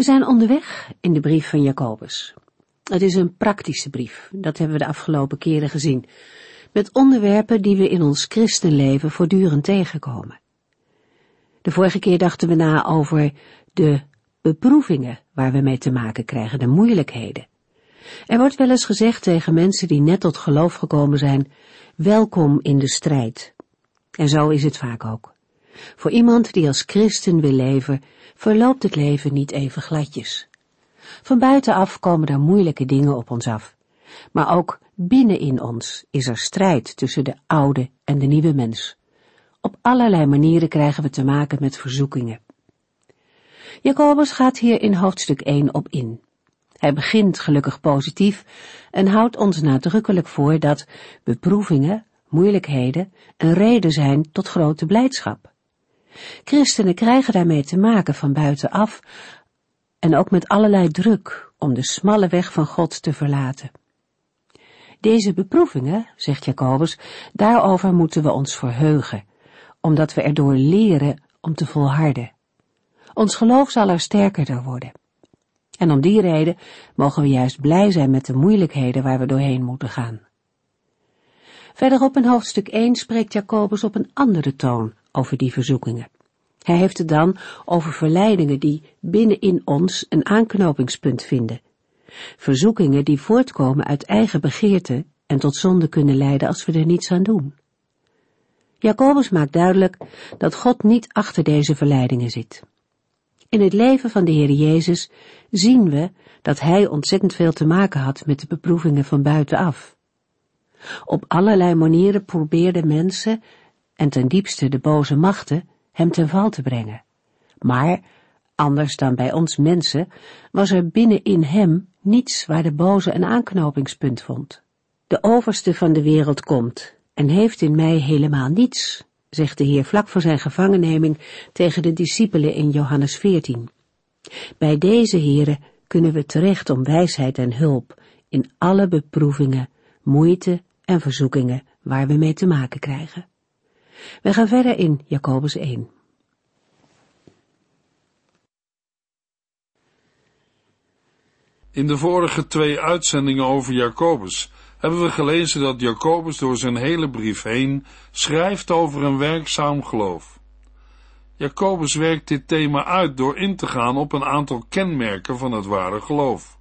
We zijn onderweg in de brief van Jacobus. Het is een praktische brief, dat hebben we de afgelopen keren gezien, met onderwerpen die we in ons christenleven voortdurend tegenkomen. De vorige keer dachten we na over de beproevingen waar we mee te maken krijgen, de moeilijkheden. Er wordt wel eens gezegd tegen mensen die net tot geloof gekomen zijn, welkom in de strijd. En zo is het vaak ook. Voor iemand die als christen wil leven, verloopt het leven niet even gladjes. Van buitenaf komen er moeilijke dingen op ons af. Maar ook binnenin ons is er strijd tussen de oude en de nieuwe mens. Op allerlei manieren krijgen we te maken met verzoekingen. Jacobus gaat hier in hoofdstuk 1 op in. Hij begint gelukkig positief en houdt ons nadrukkelijk voor dat beproevingen, moeilijkheden een reden zijn tot grote blijdschap. Christenen krijgen daarmee te maken van buitenaf en ook met allerlei druk om de smalle weg van God te verlaten. Deze beproevingen, zegt Jacobus, daarover moeten we ons verheugen, omdat we erdoor leren om te volharden. Ons geloof zal er sterker door worden. En om die reden mogen we juist blij zijn met de moeilijkheden waar we doorheen moeten gaan. Verderop in hoofdstuk 1 spreekt Jacobus op een andere toon over die verzoekingen. Hij heeft het dan over verleidingen die binnenin ons een aanknopingspunt vinden. Verzoekingen die voortkomen uit eigen begeerte en tot zonde kunnen leiden als we er niets aan doen. Jacobus maakt duidelijk dat God niet achter deze verleidingen zit. In het leven van de Heer Jezus zien we dat Hij ontzettend veel te maken had met de beproevingen van buitenaf. Op allerlei manieren probeerden mensen, en ten diepste de boze machten, hem ten val te brengen. Maar, anders dan bij ons mensen, was er binnen in hem niets waar de boze een aanknopingspunt vond. De overste van de wereld komt en heeft in mij helemaal niets, zegt de Heer vlak voor zijn gevangenneming tegen de discipelen in Johannes 14. Bij deze Heren kunnen we terecht om wijsheid en hulp in alle beproevingen, moeite en verzoekingen waar we mee te maken krijgen. We gaan verder in Jacobus 1. In de vorige twee uitzendingen over Jacobus hebben we gelezen dat Jacobus door zijn hele brief heen schrijft over een werkzaam geloof. Jacobus werkt dit thema uit door in te gaan op een aantal kenmerken van het ware geloof.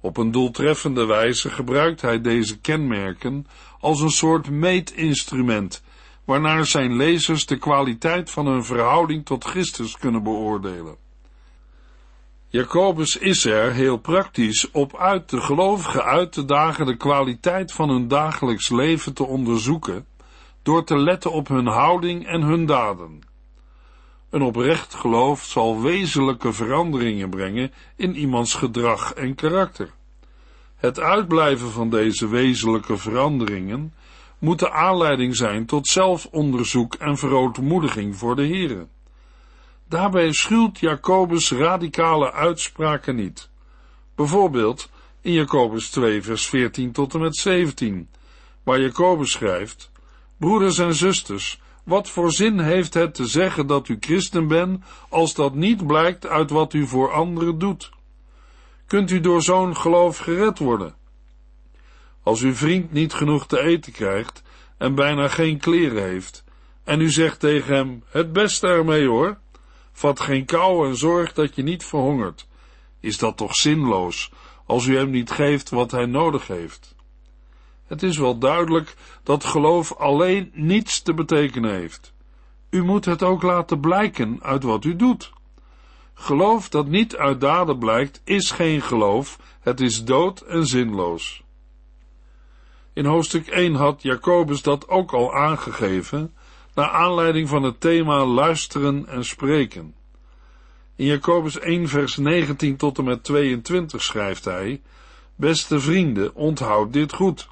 Op een doeltreffende wijze gebruikt hij deze kenmerken als een soort meetinstrument, waarnaar zijn lezers de kwaliteit van hun verhouding tot Christus kunnen beoordelen. Jacobus is er heel praktisch op uit de gelovigen uit te dagen de kwaliteit van hun dagelijks leven te onderzoeken, door te letten op hun houding en hun daden. Een oprecht geloof zal wezenlijke veranderingen brengen in iemands gedrag en karakter. Het uitblijven van deze wezenlijke veranderingen moet de aanleiding zijn tot zelfonderzoek en verootmoediging voor de Here. Daarbij schuwt Jacobus radicale uitspraken niet. Bijvoorbeeld in Jacobus 2 vers 14 tot en met 17, waar Jacobus schrijft, Broeders en zusters, wat voor zin heeft het te zeggen dat u christen bent, als dat niet blijkt uit wat u voor anderen doet? Kunt u door zo'n geloof gered worden? Als uw vriend niet genoeg te eten krijgt en bijna geen kleren heeft, en u zegt tegen hem, het beste ermee hoor, vat geen kou en zorg dat je niet verhongert, is dat toch zinloos, als u hem niet geeft wat hij nodig heeft? Het is wel duidelijk dat geloof alleen niets te betekenen heeft. U moet het ook laten blijken uit wat u doet. Geloof dat niet uit daden blijkt, is geen geloof, het is dood en zinloos. In hoofdstuk 1 had Jacobus dat ook al aangegeven, naar aanleiding van het thema luisteren en spreken. In Jacobus 1 vers 19 tot en met 22 schrijft hij, Beste vrienden, onthoud dit goed.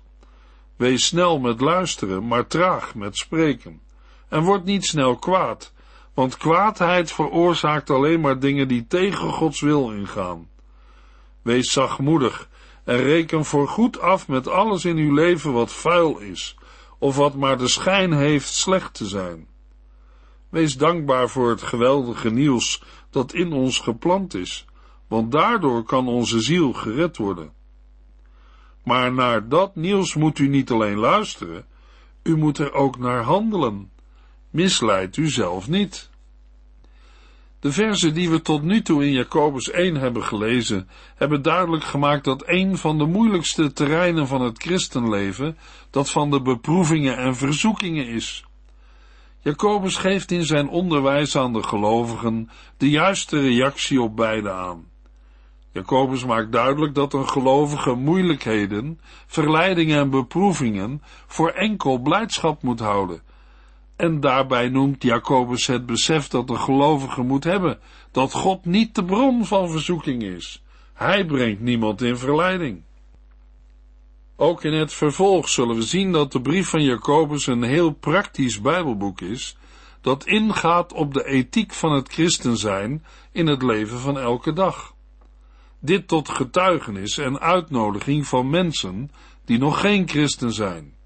Wees snel met luisteren, maar traag met spreken. En word niet snel kwaad, want kwaadheid veroorzaakt alleen maar dingen die tegen Gods wil ingaan. Wees zachtmoedig en reken voor goed af met alles in uw leven wat vuil is, of wat maar de schijn heeft slecht te zijn. Wees dankbaar voor het geweldige nieuws dat in ons geplant is, want daardoor kan onze ziel gered worden. Maar naar dat nieuws moet u niet alleen luisteren, u moet er ook naar handelen. Misleid u zelf niet. De verzen die we tot nu toe in Jacobus 1 hebben gelezen, hebben duidelijk gemaakt dat een van de moeilijkste terreinen van het christenleven dat van de beproevingen en verzoekingen is. Jacobus geeft in zijn onderwijs aan de gelovigen de juiste reactie op beide aan. Jacobus maakt duidelijk dat een gelovige moeilijkheden, verleidingen en beproevingen voor enkel blijdschap moet houden. En daarbij noemt Jacobus het besef dat een gelovige moet hebben dat God niet de bron van verzoeking is. Hij brengt niemand in verleiding. Ook in het vervolg zullen we zien dat de brief van Jacobus een heel praktisch Bijbelboek is, dat ingaat op de ethiek van het christen zijn in het leven van elke dag. Dit tot getuigenis en uitnodiging van mensen die nog geen christen zijn.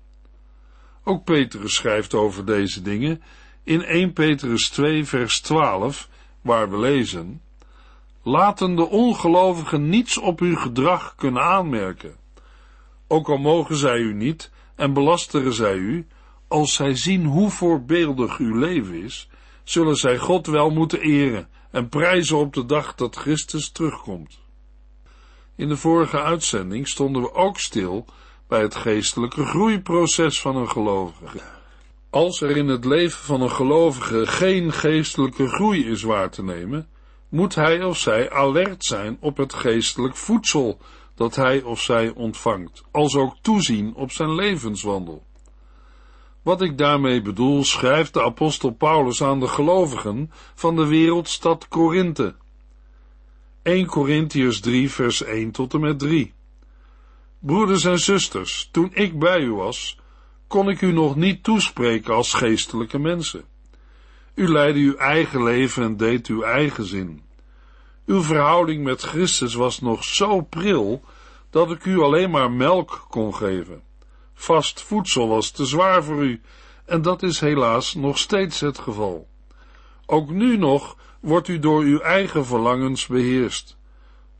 Ook Petrus schrijft over deze dingen in 1 Petrus 2 vers 12, waar we lezen, Laten de ongelovigen niets op uw gedrag kunnen aanmerken ook al mogen zij u niet en belasteren zij u, als zij zien hoe voorbeeldig uw leven is, zullen zij God wel moeten eren en prijzen op de dag dat Christus terugkomt. In de vorige uitzending stonden we ook stil bij het geestelijke groeiproces van een gelovige. Als er in het leven van een gelovige geen geestelijke groei is waar te nemen, moet hij of zij alert zijn op het geestelijk voedsel dat hij of zij ontvangt, als ook toezien op zijn levenswandel. Wat ik daarmee bedoel, schrijft de apostel Paulus aan de gelovigen van de wereldstad Korinthe. 1 Korintiërs 3 vers 1 tot en met 3. Broeders en zusters, toen ik bij u was, kon ik u nog niet toespreken als geestelijke mensen. U leidde uw eigen leven en deed uw eigen zin. Uw verhouding met Christus was nog zo pril dat ik u alleen maar melk kon geven. Vast voedsel was te zwaar voor u, en dat is helaas nog steeds het geval. Ook nu nog wordt u door uw eigen verlangens beheerst.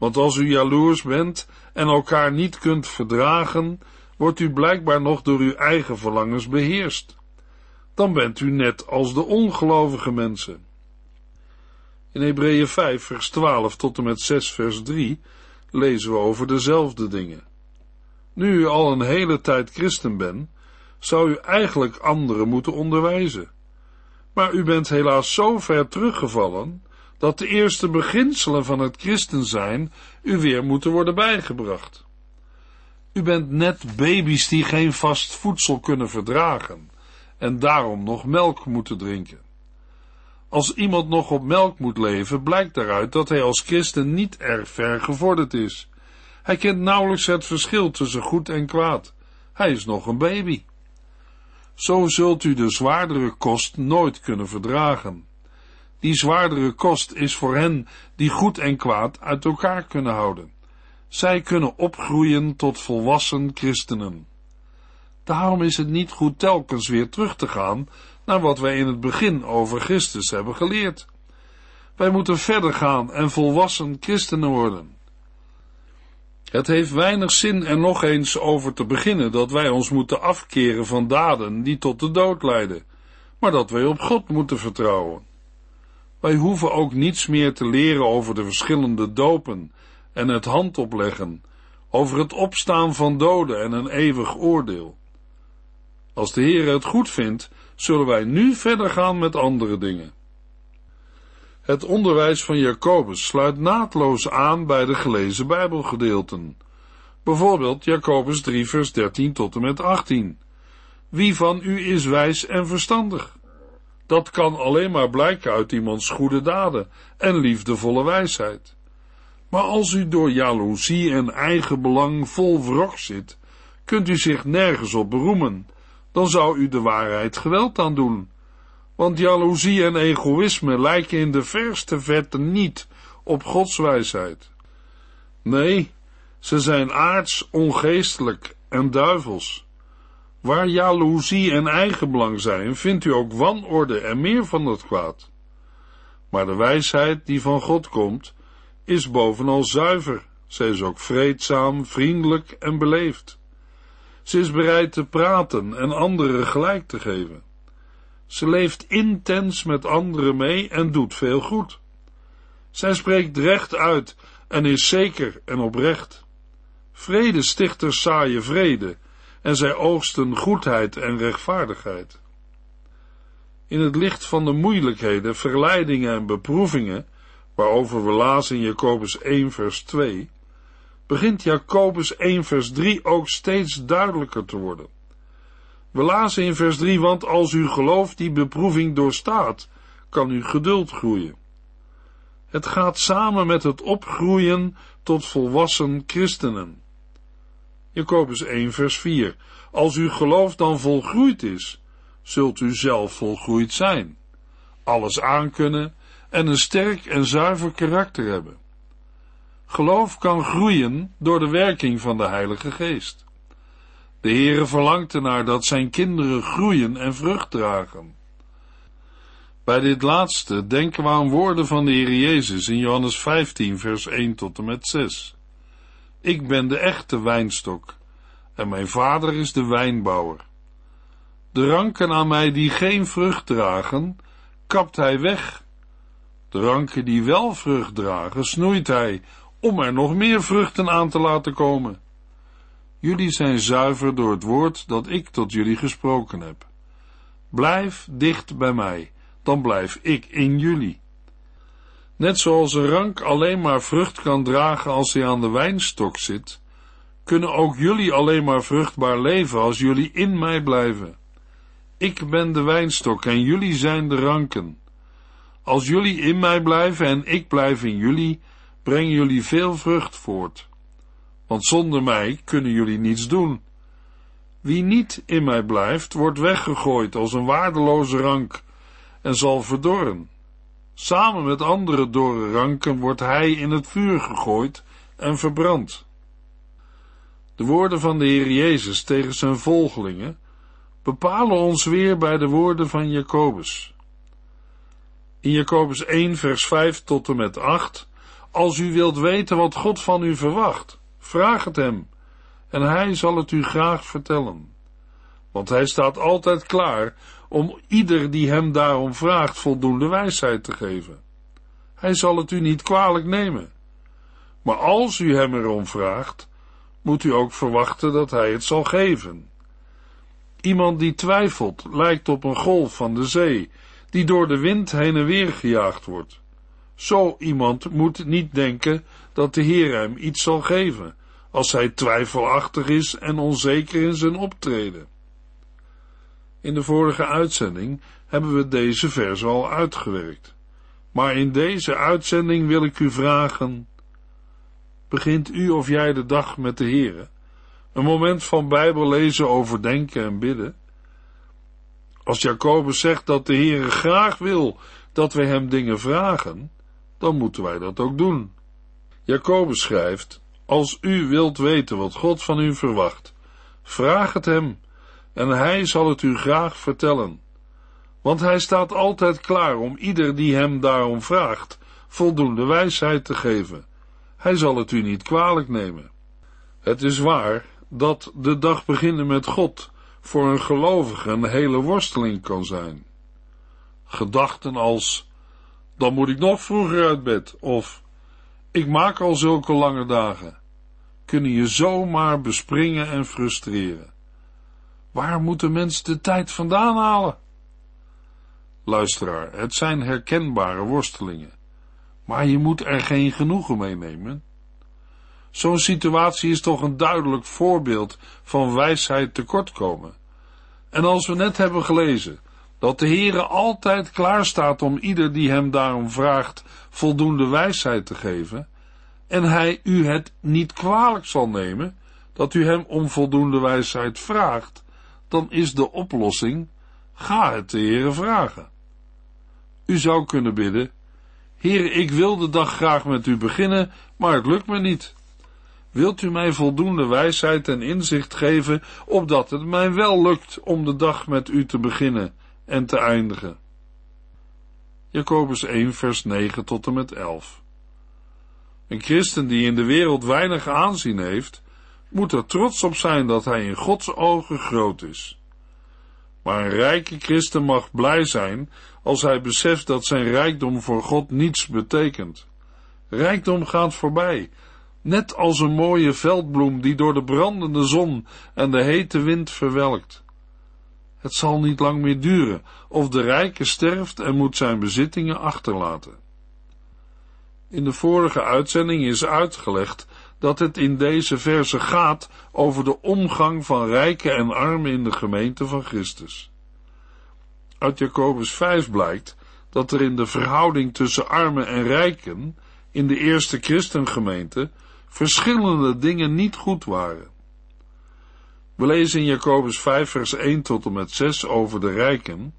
Want als u jaloers bent en elkaar niet kunt verdragen, wordt u blijkbaar nog door uw eigen verlangens beheerst. Dan bent u net als de ongelovige mensen. In Hebreeën 5, vers 12 tot en met 6, vers 3 lezen we over dezelfde dingen. Nu u al een hele tijd christen bent, zou u eigenlijk anderen moeten onderwijzen. Maar u bent helaas zo ver teruggevallen, dat de eerste beginselen van het christen zijn u weer moeten worden bijgebracht. U bent net baby's die geen vast voedsel kunnen verdragen en daarom nog melk moeten drinken. Als iemand nog op melk moet leven, blijkt daaruit dat hij als christen niet erg ver gevorderd is. Hij kent nauwelijks het verschil tussen goed en kwaad. Hij is nog een baby. Zo zult u de zwaardere kost nooit kunnen verdragen. Die zwaardere kost is voor hen die goed en kwaad uit elkaar kunnen houden. Zij kunnen opgroeien tot volwassen christenen. Daarom is het niet goed telkens weer terug te gaan naar wat wij in het begin over Christus hebben geleerd. Wij moeten verder gaan en volwassen christenen worden. Het heeft weinig zin er nog eens over te beginnen dat wij ons moeten afkeren van daden die tot de dood leiden, maar dat wij op God moeten vertrouwen. Wij hoeven ook niets meer te leren over de verschillende dopen en het handopleggen, over het opstaan van doden en een eeuwig oordeel. Als de Heer het goed vindt, zullen wij nu verder gaan met andere dingen. Het onderwijs van Jacobus sluit naadloos aan bij de gelezen Bijbelgedeelten. Bijvoorbeeld Jacobus 3 vers 13 tot en met 18. Wie van u is wijs en verstandig? Dat kan alleen maar blijken uit iemands goede daden en liefdevolle wijsheid. Maar als u door jaloezie en eigen belang vol wrok zit, kunt u zich nergens op beroemen, dan zou u de waarheid geweld aandoen. Want jaloezie en egoïsme lijken in de verste verte niet op Gods wijsheid. Nee, ze zijn aards, ongeestelijk en duivels. Waar jaloezie en eigenbelang zijn, vindt u ook wanorde en meer van dat kwaad. Maar de wijsheid die van God komt, is bovenal zuiver. Zij is ook vreedzaam, vriendelijk en beleefd. Ze is bereid te praten en anderen gelijk te geven. Ze leeft intens met anderen mee en doet veel goed. Zij spreekt recht uit en is zeker en oprecht. Vredestichters zaaien vrede en zij oogsten goedheid en rechtvaardigheid. In het licht van de moeilijkheden, verleidingen en beproevingen, waarover we lazen in Jacobus 1 vers 2, begint Jacobus 1 vers 3 ook steeds duidelijker te worden. We lazen in vers 3, want als uw geloof die beproeving doorstaat, kan uw geduld groeien. Het gaat samen met het opgroeien tot volwassen christenen. Jacobus 1 vers 4. Als uw geloof dan volgroeid is, zult u zelf volgroeid zijn, alles aankunnen en een sterk en zuiver karakter hebben. Geloof kan groeien door de werking van de Heilige Geest. De Heere verlangt ernaar dat zijn kinderen groeien en vrucht dragen. Bij dit laatste denken we aan woorden van de Heer Jezus in Johannes 15, vers 1 tot en met 6. Ik ben de echte wijnstok, en mijn vader is de wijnbouwer. De ranken aan mij die geen vrucht dragen, kapt hij weg. De ranken die wel vrucht dragen, snoeit hij, om er nog meer vruchten aan te laten komen. Jullie zijn zuiver door het woord dat ik tot jullie gesproken heb. Blijf dicht bij mij, dan blijf ik in jullie. Net zoals een rank alleen maar vrucht kan dragen als hij aan de wijnstok zit, kunnen ook jullie alleen maar vruchtbaar leven als jullie in mij blijven. Ik ben de wijnstok en jullie zijn de ranken. Als jullie in mij blijven en ik blijf in jullie, brengen jullie veel vrucht voort. Want zonder mij kunnen jullie niets doen. Wie niet in mij blijft, wordt weggegooid als een waardeloze rank en zal verdorren. Samen met andere dorre ranken wordt hij in het vuur gegooid en verbrand. De woorden van de Heer Jezus tegen zijn volgelingen bepalen ons weer bij de woorden van Jacobus. In Jacobus 1 vers 5 tot en met 8 Als u wilt weten wat God van u verwacht, vraag het hem en hij zal het u graag vertellen. Want hij staat altijd klaar om ieder die hem daarom vraagt voldoende wijsheid te geven. Hij zal het u niet kwalijk nemen. Maar als u hem erom vraagt, moet u ook verwachten dat hij het zal geven. Iemand die twijfelt lijkt op een golf van de zee, die door de wind heen en weer gejaagd wordt. Zo iemand moet niet denken dat de Heer hem iets zal geven, als hij twijfelachtig is en onzeker in zijn optreden. In de vorige uitzending hebben we deze vers al uitgewerkt. Maar in deze uitzending wil ik u vragen, begint u of jij de dag met de Heere? Een moment van Bijbel lezen, overdenken en bidden? Als Jacobus zegt dat de Heere graag wil dat wij hem dingen vragen, dan moeten wij dat ook doen. Jacobus schrijft, als u wilt weten wat God van u verwacht, vraag het hem en hij zal het u graag vertellen. Want hij staat altijd klaar om ieder die hem daarom vraagt, voldoende wijsheid te geven. Hij zal het u niet kwalijk nemen. Het is waar dat de dag beginnen met God voor een gelovige een hele worsteling kan zijn. Gedachten als, dan moet ik nog vroeger uit bed, of, ik maak al zulke lange dagen, kunnen je zomaar bespringen en frustreren. Waar moet de de tijd vandaan halen? Luisteraar, het zijn herkenbare worstelingen, maar je moet er geen genoegen mee nemen. Zo'n situatie is toch een duidelijk voorbeeld van wijsheid tekortkomen. En als we net hebben gelezen dat de Heere altijd klaar staat om ieder die hem daarom vraagt voldoende wijsheid te geven, en hij u het niet kwalijk zal nemen dat u hem om voldoende wijsheid vraagt, dan is de oplossing, ga het de Heere vragen. U zou kunnen bidden, Heer, ik wil de dag graag met u beginnen, maar het lukt me niet. Wilt u mij voldoende wijsheid en inzicht geven, opdat het mij wel lukt om de dag met u te beginnen en te eindigen? Jacobus 1, vers 9 tot en met 11. Een christen die in de wereld weinig aanzien heeft, moet er trots op zijn dat hij in Gods ogen groot is. Maar een rijke christen mag blij zijn als hij beseft dat zijn rijkdom voor God niets betekent. Rijkdom gaat voorbij, net als een mooie veldbloem die door de brandende zon en de hete wind verwelkt. Het zal niet lang meer duren, of de rijke sterft en moet zijn bezittingen achterlaten. In de vorige uitzending is uitgelegd dat het in deze verse gaat over de omgang van rijken en armen in de gemeente van Christus. Uit Jacobus 5 blijkt dat er in de verhouding tussen armen en rijken in de eerste christengemeente verschillende dingen niet goed waren. We lezen in Jacobus 5 vers 1 tot en met 6 over de rijken.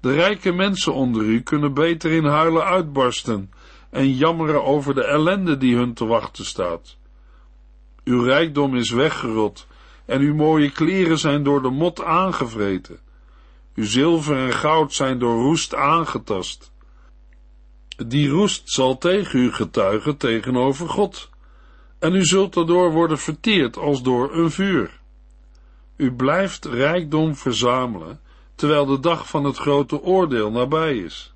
De rijke mensen onder u kunnen beter in huilen uitbarsten en jammeren over de ellende die hun te wachten staat. Uw rijkdom is weggerot en uw mooie kleren zijn door de mot aangevreten. Uw zilver en goud zijn door roest aangetast. Die roest zal tegen u getuigen tegenover God, en u zult erdoor worden verteerd als door een vuur. U blijft rijkdom verzamelen, terwijl de dag van het grote oordeel nabij is.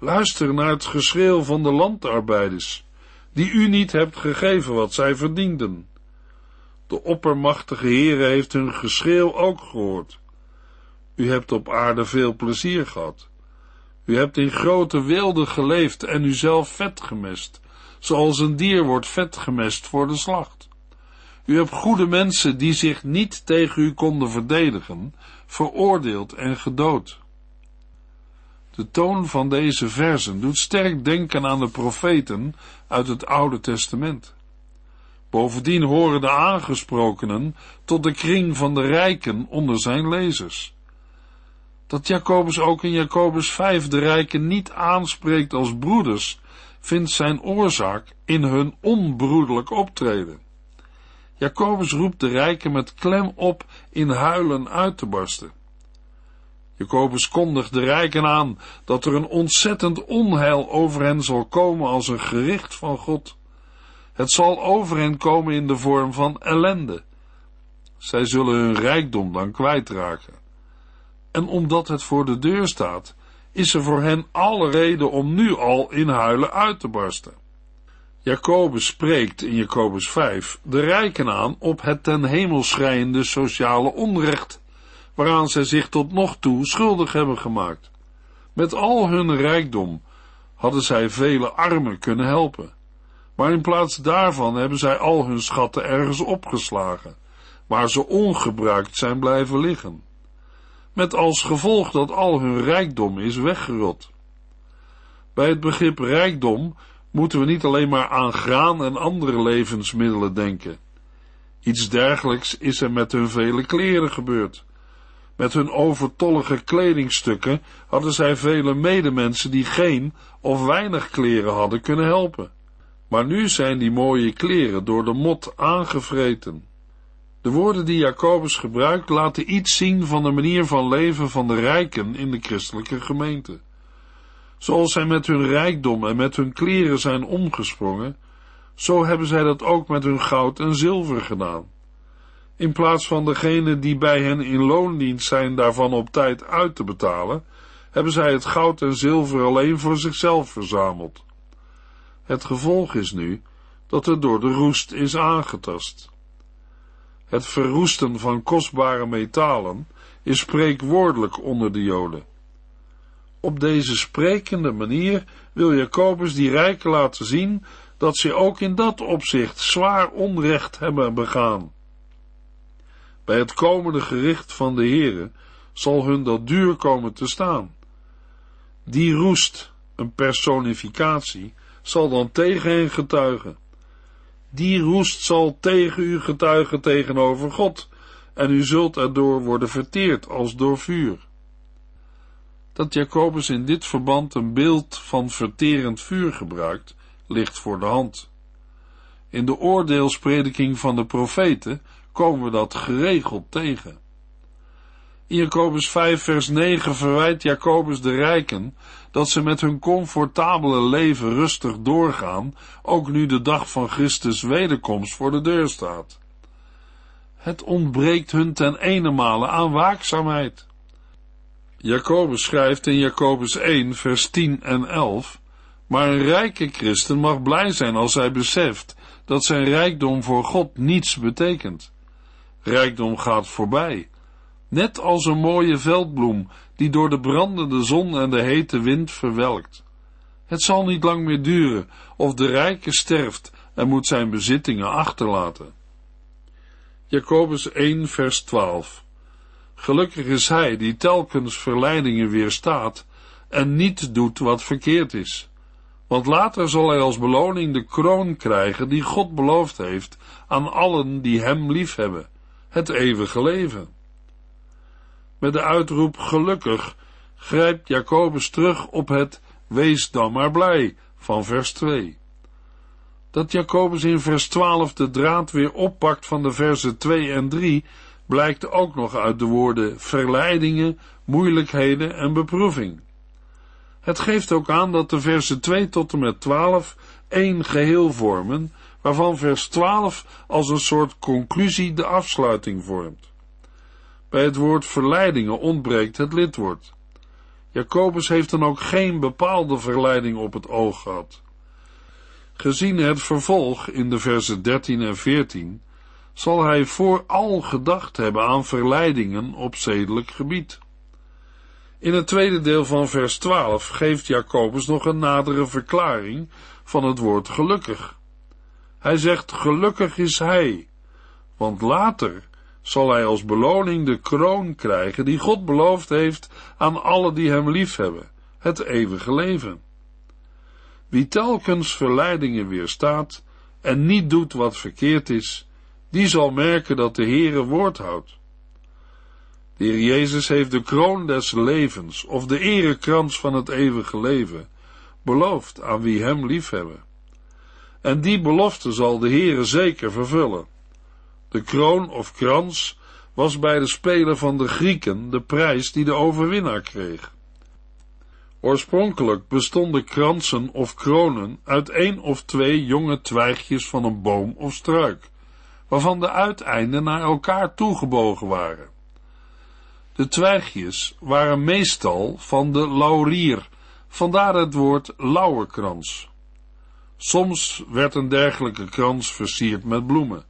Luister naar het geschreeuw van de landarbeiders, die u niet hebt gegeven wat zij verdienden. De oppermachtige Heere heeft hun geschreeuw ook gehoord. U hebt op aarde veel plezier gehad. U hebt in grote wilde geleefd en u zelf vet gemest, zoals een dier wordt vet gemest voor de slacht. U hebt goede mensen die zich niet tegen u konden verdedigen, veroordeeld en gedood. De toon van deze versen doet sterk denken aan de profeten uit het Oude Testament. Bovendien horen de aangesprokenen tot de kring van de rijken onder zijn lezers. Dat Jacobus ook in Jacobus 5 de rijken niet aanspreekt als broeders, vindt zijn oorzaak in hun onbroederlijk optreden. Jacobus roept de rijken met klem op in huilen uit te barsten. Jacobus kondigt de rijken aan dat er een ontzettend onheil over hen zal komen als een gericht van God. Het zal over hen komen in de vorm van ellende. Zij zullen hun rijkdom dan kwijtraken. En omdat het voor de deur staat, is er voor hen alle reden om nu al in huilen uit te barsten. Jacobus spreekt in Jacobus 5 de rijken aan op het ten hemel schrijende sociale onrecht waaraan zij zich tot nog toe schuldig hebben gemaakt. Met al hun rijkdom hadden zij vele armen kunnen helpen, maar in plaats daarvan hebben zij al hun schatten ergens opgeslagen, waar ze ongebruikt zijn blijven liggen. Met als gevolg dat al hun rijkdom is weggerot. Bij het begrip rijkdom moeten we niet alleen maar aan graan en andere levensmiddelen denken. Iets dergelijks is er met hun vele kleren gebeurd. Met hun overtollige kledingstukken hadden zij vele medemensen die geen of weinig kleren hadden kunnen helpen. Maar nu zijn die mooie kleren door de mot aangevreten. De woorden die Jacobus gebruikt laten iets zien van de manier van leven van de rijken in de christelijke gemeente. Zoals zij met hun rijkdom en met hun kleren zijn omgesprongen, zo hebben zij dat ook met hun goud en zilver gedaan. In plaats van degene die bij hen in loondienst zijn daarvan op tijd uit te betalen, hebben zij het goud en zilver alleen voor zichzelf verzameld. Het gevolg is nu dat het door de roest is aangetast. Het verroesten van kostbare metalen is spreekwoordelijk onder de Joden. Op deze sprekende manier wil Jacobus die rijken laten zien dat ze ook in dat opzicht zwaar onrecht hebben begaan. Bij het komende gericht van de Heere zal hun dat duur komen te staan. Die roest, een personificatie, zal dan tegen hen getuigen. Die roest zal tegen u getuigen tegenover God, en u zult erdoor worden verteerd als door vuur. Dat Jacobus in dit verband een beeld van verterend vuur gebruikt, ligt voor de hand. In de oordeelsprediking van de profeten komen we dat geregeld tegen. In Jacobus 5 vers 9 verwijt Jacobus de rijken dat ze met hun comfortabele leven rustig doorgaan, ook nu de dag van Christus wederkomst voor de deur staat. Het ontbreekt hun ten ene aan waakzaamheid. Jacobus schrijft in Jacobus 1 vers 10 en 11 maar een rijke christen mag blij zijn als hij beseft dat zijn rijkdom voor God niets betekent. Rijkdom gaat voorbij, net als een mooie veldbloem die door de brandende zon en de hete wind verwelkt. Het zal niet lang meer duren of de rijke sterft en moet zijn bezittingen achterlaten. Jacobus 1 vers 12 Gelukkig is hij die telkens verleidingen weerstaat en niet doet wat verkeerd is. Want later zal hij als beloning de kroon krijgen die God beloofd heeft aan allen die hem liefhebben, het eeuwige leven. Met de uitroep gelukkig grijpt Jacobus terug op het wees dan maar blij van vers 2. Dat Jacobus in vers 12 de draad weer oppakt van de versen 2 en 3 blijkt ook nog uit de woorden verleidingen, moeilijkheden en beproeving. Het geeft ook aan dat de versen 2 tot en met 12 één geheel vormen, waarvan vers 12 als een soort conclusie de afsluiting vormt. Bij het woord verleidingen ontbreekt het lidwoord. Jacobus heeft dan ook geen bepaalde verleiding op het oog gehad. Gezien het vervolg in de versen 13 en 14, zal hij vooral gedacht hebben aan verleidingen op zedelijk gebied. In het tweede deel van vers 12 geeft Jacobus nog een nadere verklaring van het woord gelukkig. Hij zegt gelukkig is hij, want later zal hij als beloning de kroon krijgen die God beloofd heeft aan alle die hem liefhebben, het eeuwige leven. Wie telkens verleidingen weerstaat en niet doet wat verkeerd is, die zal merken dat de Heere woord houdt. De Heer Jezus heeft de kroon des levens, of de erekrans van het eeuwige leven, beloofd aan wie hem liefhebben. En die belofte zal de Heere zeker vervullen. De kroon of krans was bij de speler van de Grieken de prijs die de overwinnaar kreeg. Oorspronkelijk bestonden kransen of kronen uit één of twee jonge twijgjes van een boom of struik, waarvan de uiteinden naar elkaar toegebogen waren. De twijgjes waren meestal van de laurier, vandaar het woord lauwerkrans. Soms werd een dergelijke krans versierd met bloemen.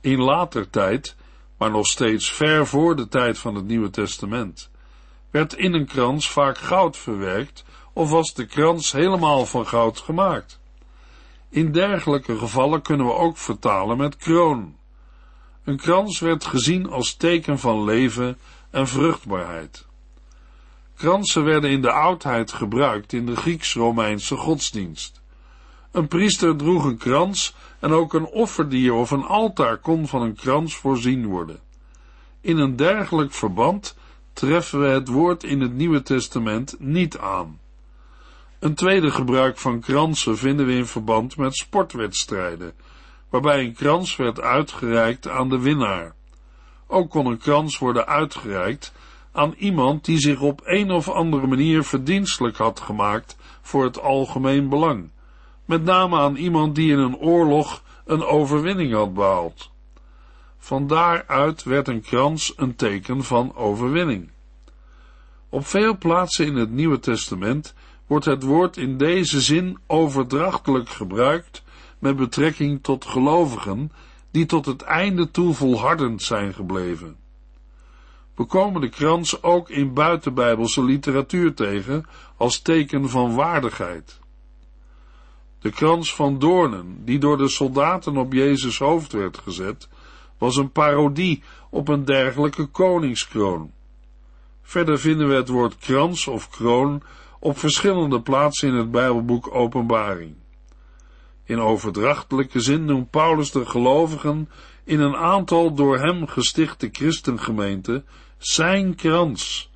In later tijd, maar nog steeds ver voor de tijd van het Nieuwe Testament, werd in een krans vaak goud verwerkt of was de krans helemaal van goud gemaakt. In dergelijke gevallen kunnen we ook vertalen met kroon. Een krans werd gezien als teken van leven en vruchtbaarheid. Kransen werden in de oudheid gebruikt in de Grieks-Romeinse godsdienst. Een priester droeg een krans en ook een offerdier of een altaar kon van een krans voorzien worden. In een dergelijk verband treffen we het woord in het Nieuwe Testament niet aan. Een tweede gebruik van kransen vinden we in verband met sportwedstrijden, waarbij een krans werd uitgereikt aan de winnaar. Ook kon een krans worden uitgereikt aan iemand die zich op een of andere manier verdienstelijk had gemaakt voor het algemeen belang, met name aan iemand die in een oorlog een overwinning had behaald. Van daaruit werd een krans een teken van overwinning. Op veel plaatsen in het Nieuwe Testament wordt het woord in deze zin overdrachtelijk gebruikt met betrekking tot gelovigen die tot het einde toe volhardend zijn gebleven. We komen de krans ook in buitenbijbelse literatuur tegen als teken van waardigheid. De krans van doornen, die door de soldaten op Jezus hoofd werd gezet, was een parodie op een dergelijke koningskroon. Verder vinden we het woord krans of kroon op verschillende plaatsen in het Bijbelboek Openbaring. In overdrachtelijke zin noemt Paulus de gelovigen in een aantal door hem gestichte christengemeenten zijn krans,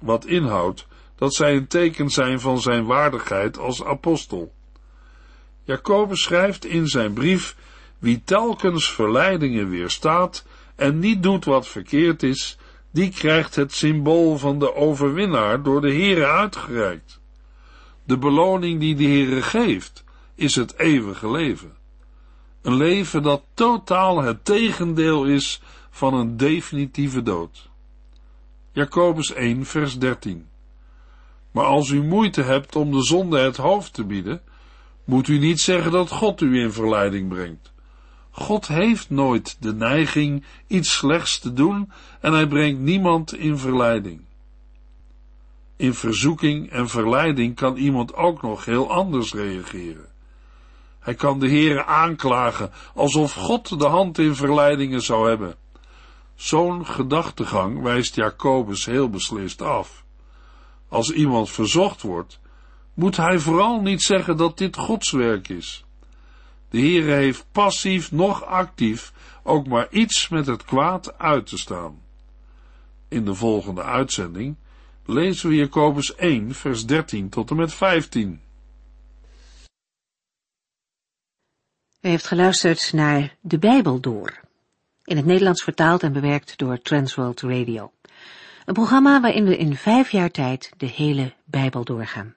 wat inhoudt dat zij een teken zijn van zijn waardigheid als apostel. Jacobus schrijft in zijn brief: Wie telkens verleidingen weerstaat en niet doet wat verkeerd is, die krijgt het symbool van de overwinnaar door de Heere uitgereikt. De beloning die de Heere geeft, is het eeuwige leven. Een leven dat totaal het tegendeel is van een definitieve dood. Jacobus 1, vers 13. Maar als u moeite hebt om de zonde het hoofd te bieden, moet u niet zeggen dat God u in verleiding brengt. God heeft nooit de neiging iets slechts te doen en hij brengt niemand in verleiding. In verzoeking en verleiding kan iemand ook nog heel anders reageren. Hij kan de Heere aanklagen alsof God de hand in verleidingen zou hebben. Zo'n gedachtegang wijst Jacobus heel beslist af. Als iemand verzocht wordt, moet hij vooral niet zeggen dat dit Gods werk is. De Heere heeft passief noch actief ook maar iets met het kwaad uit te staan. In de volgende uitzending lezen we Jacobus 1, vers 13 tot en met 15. U heeft geluisterd naar De Bijbel Door, in het Nederlands vertaald en bewerkt door Transworld Radio. Een programma waarin we in vijf jaar tijd de hele Bijbel doorgaan.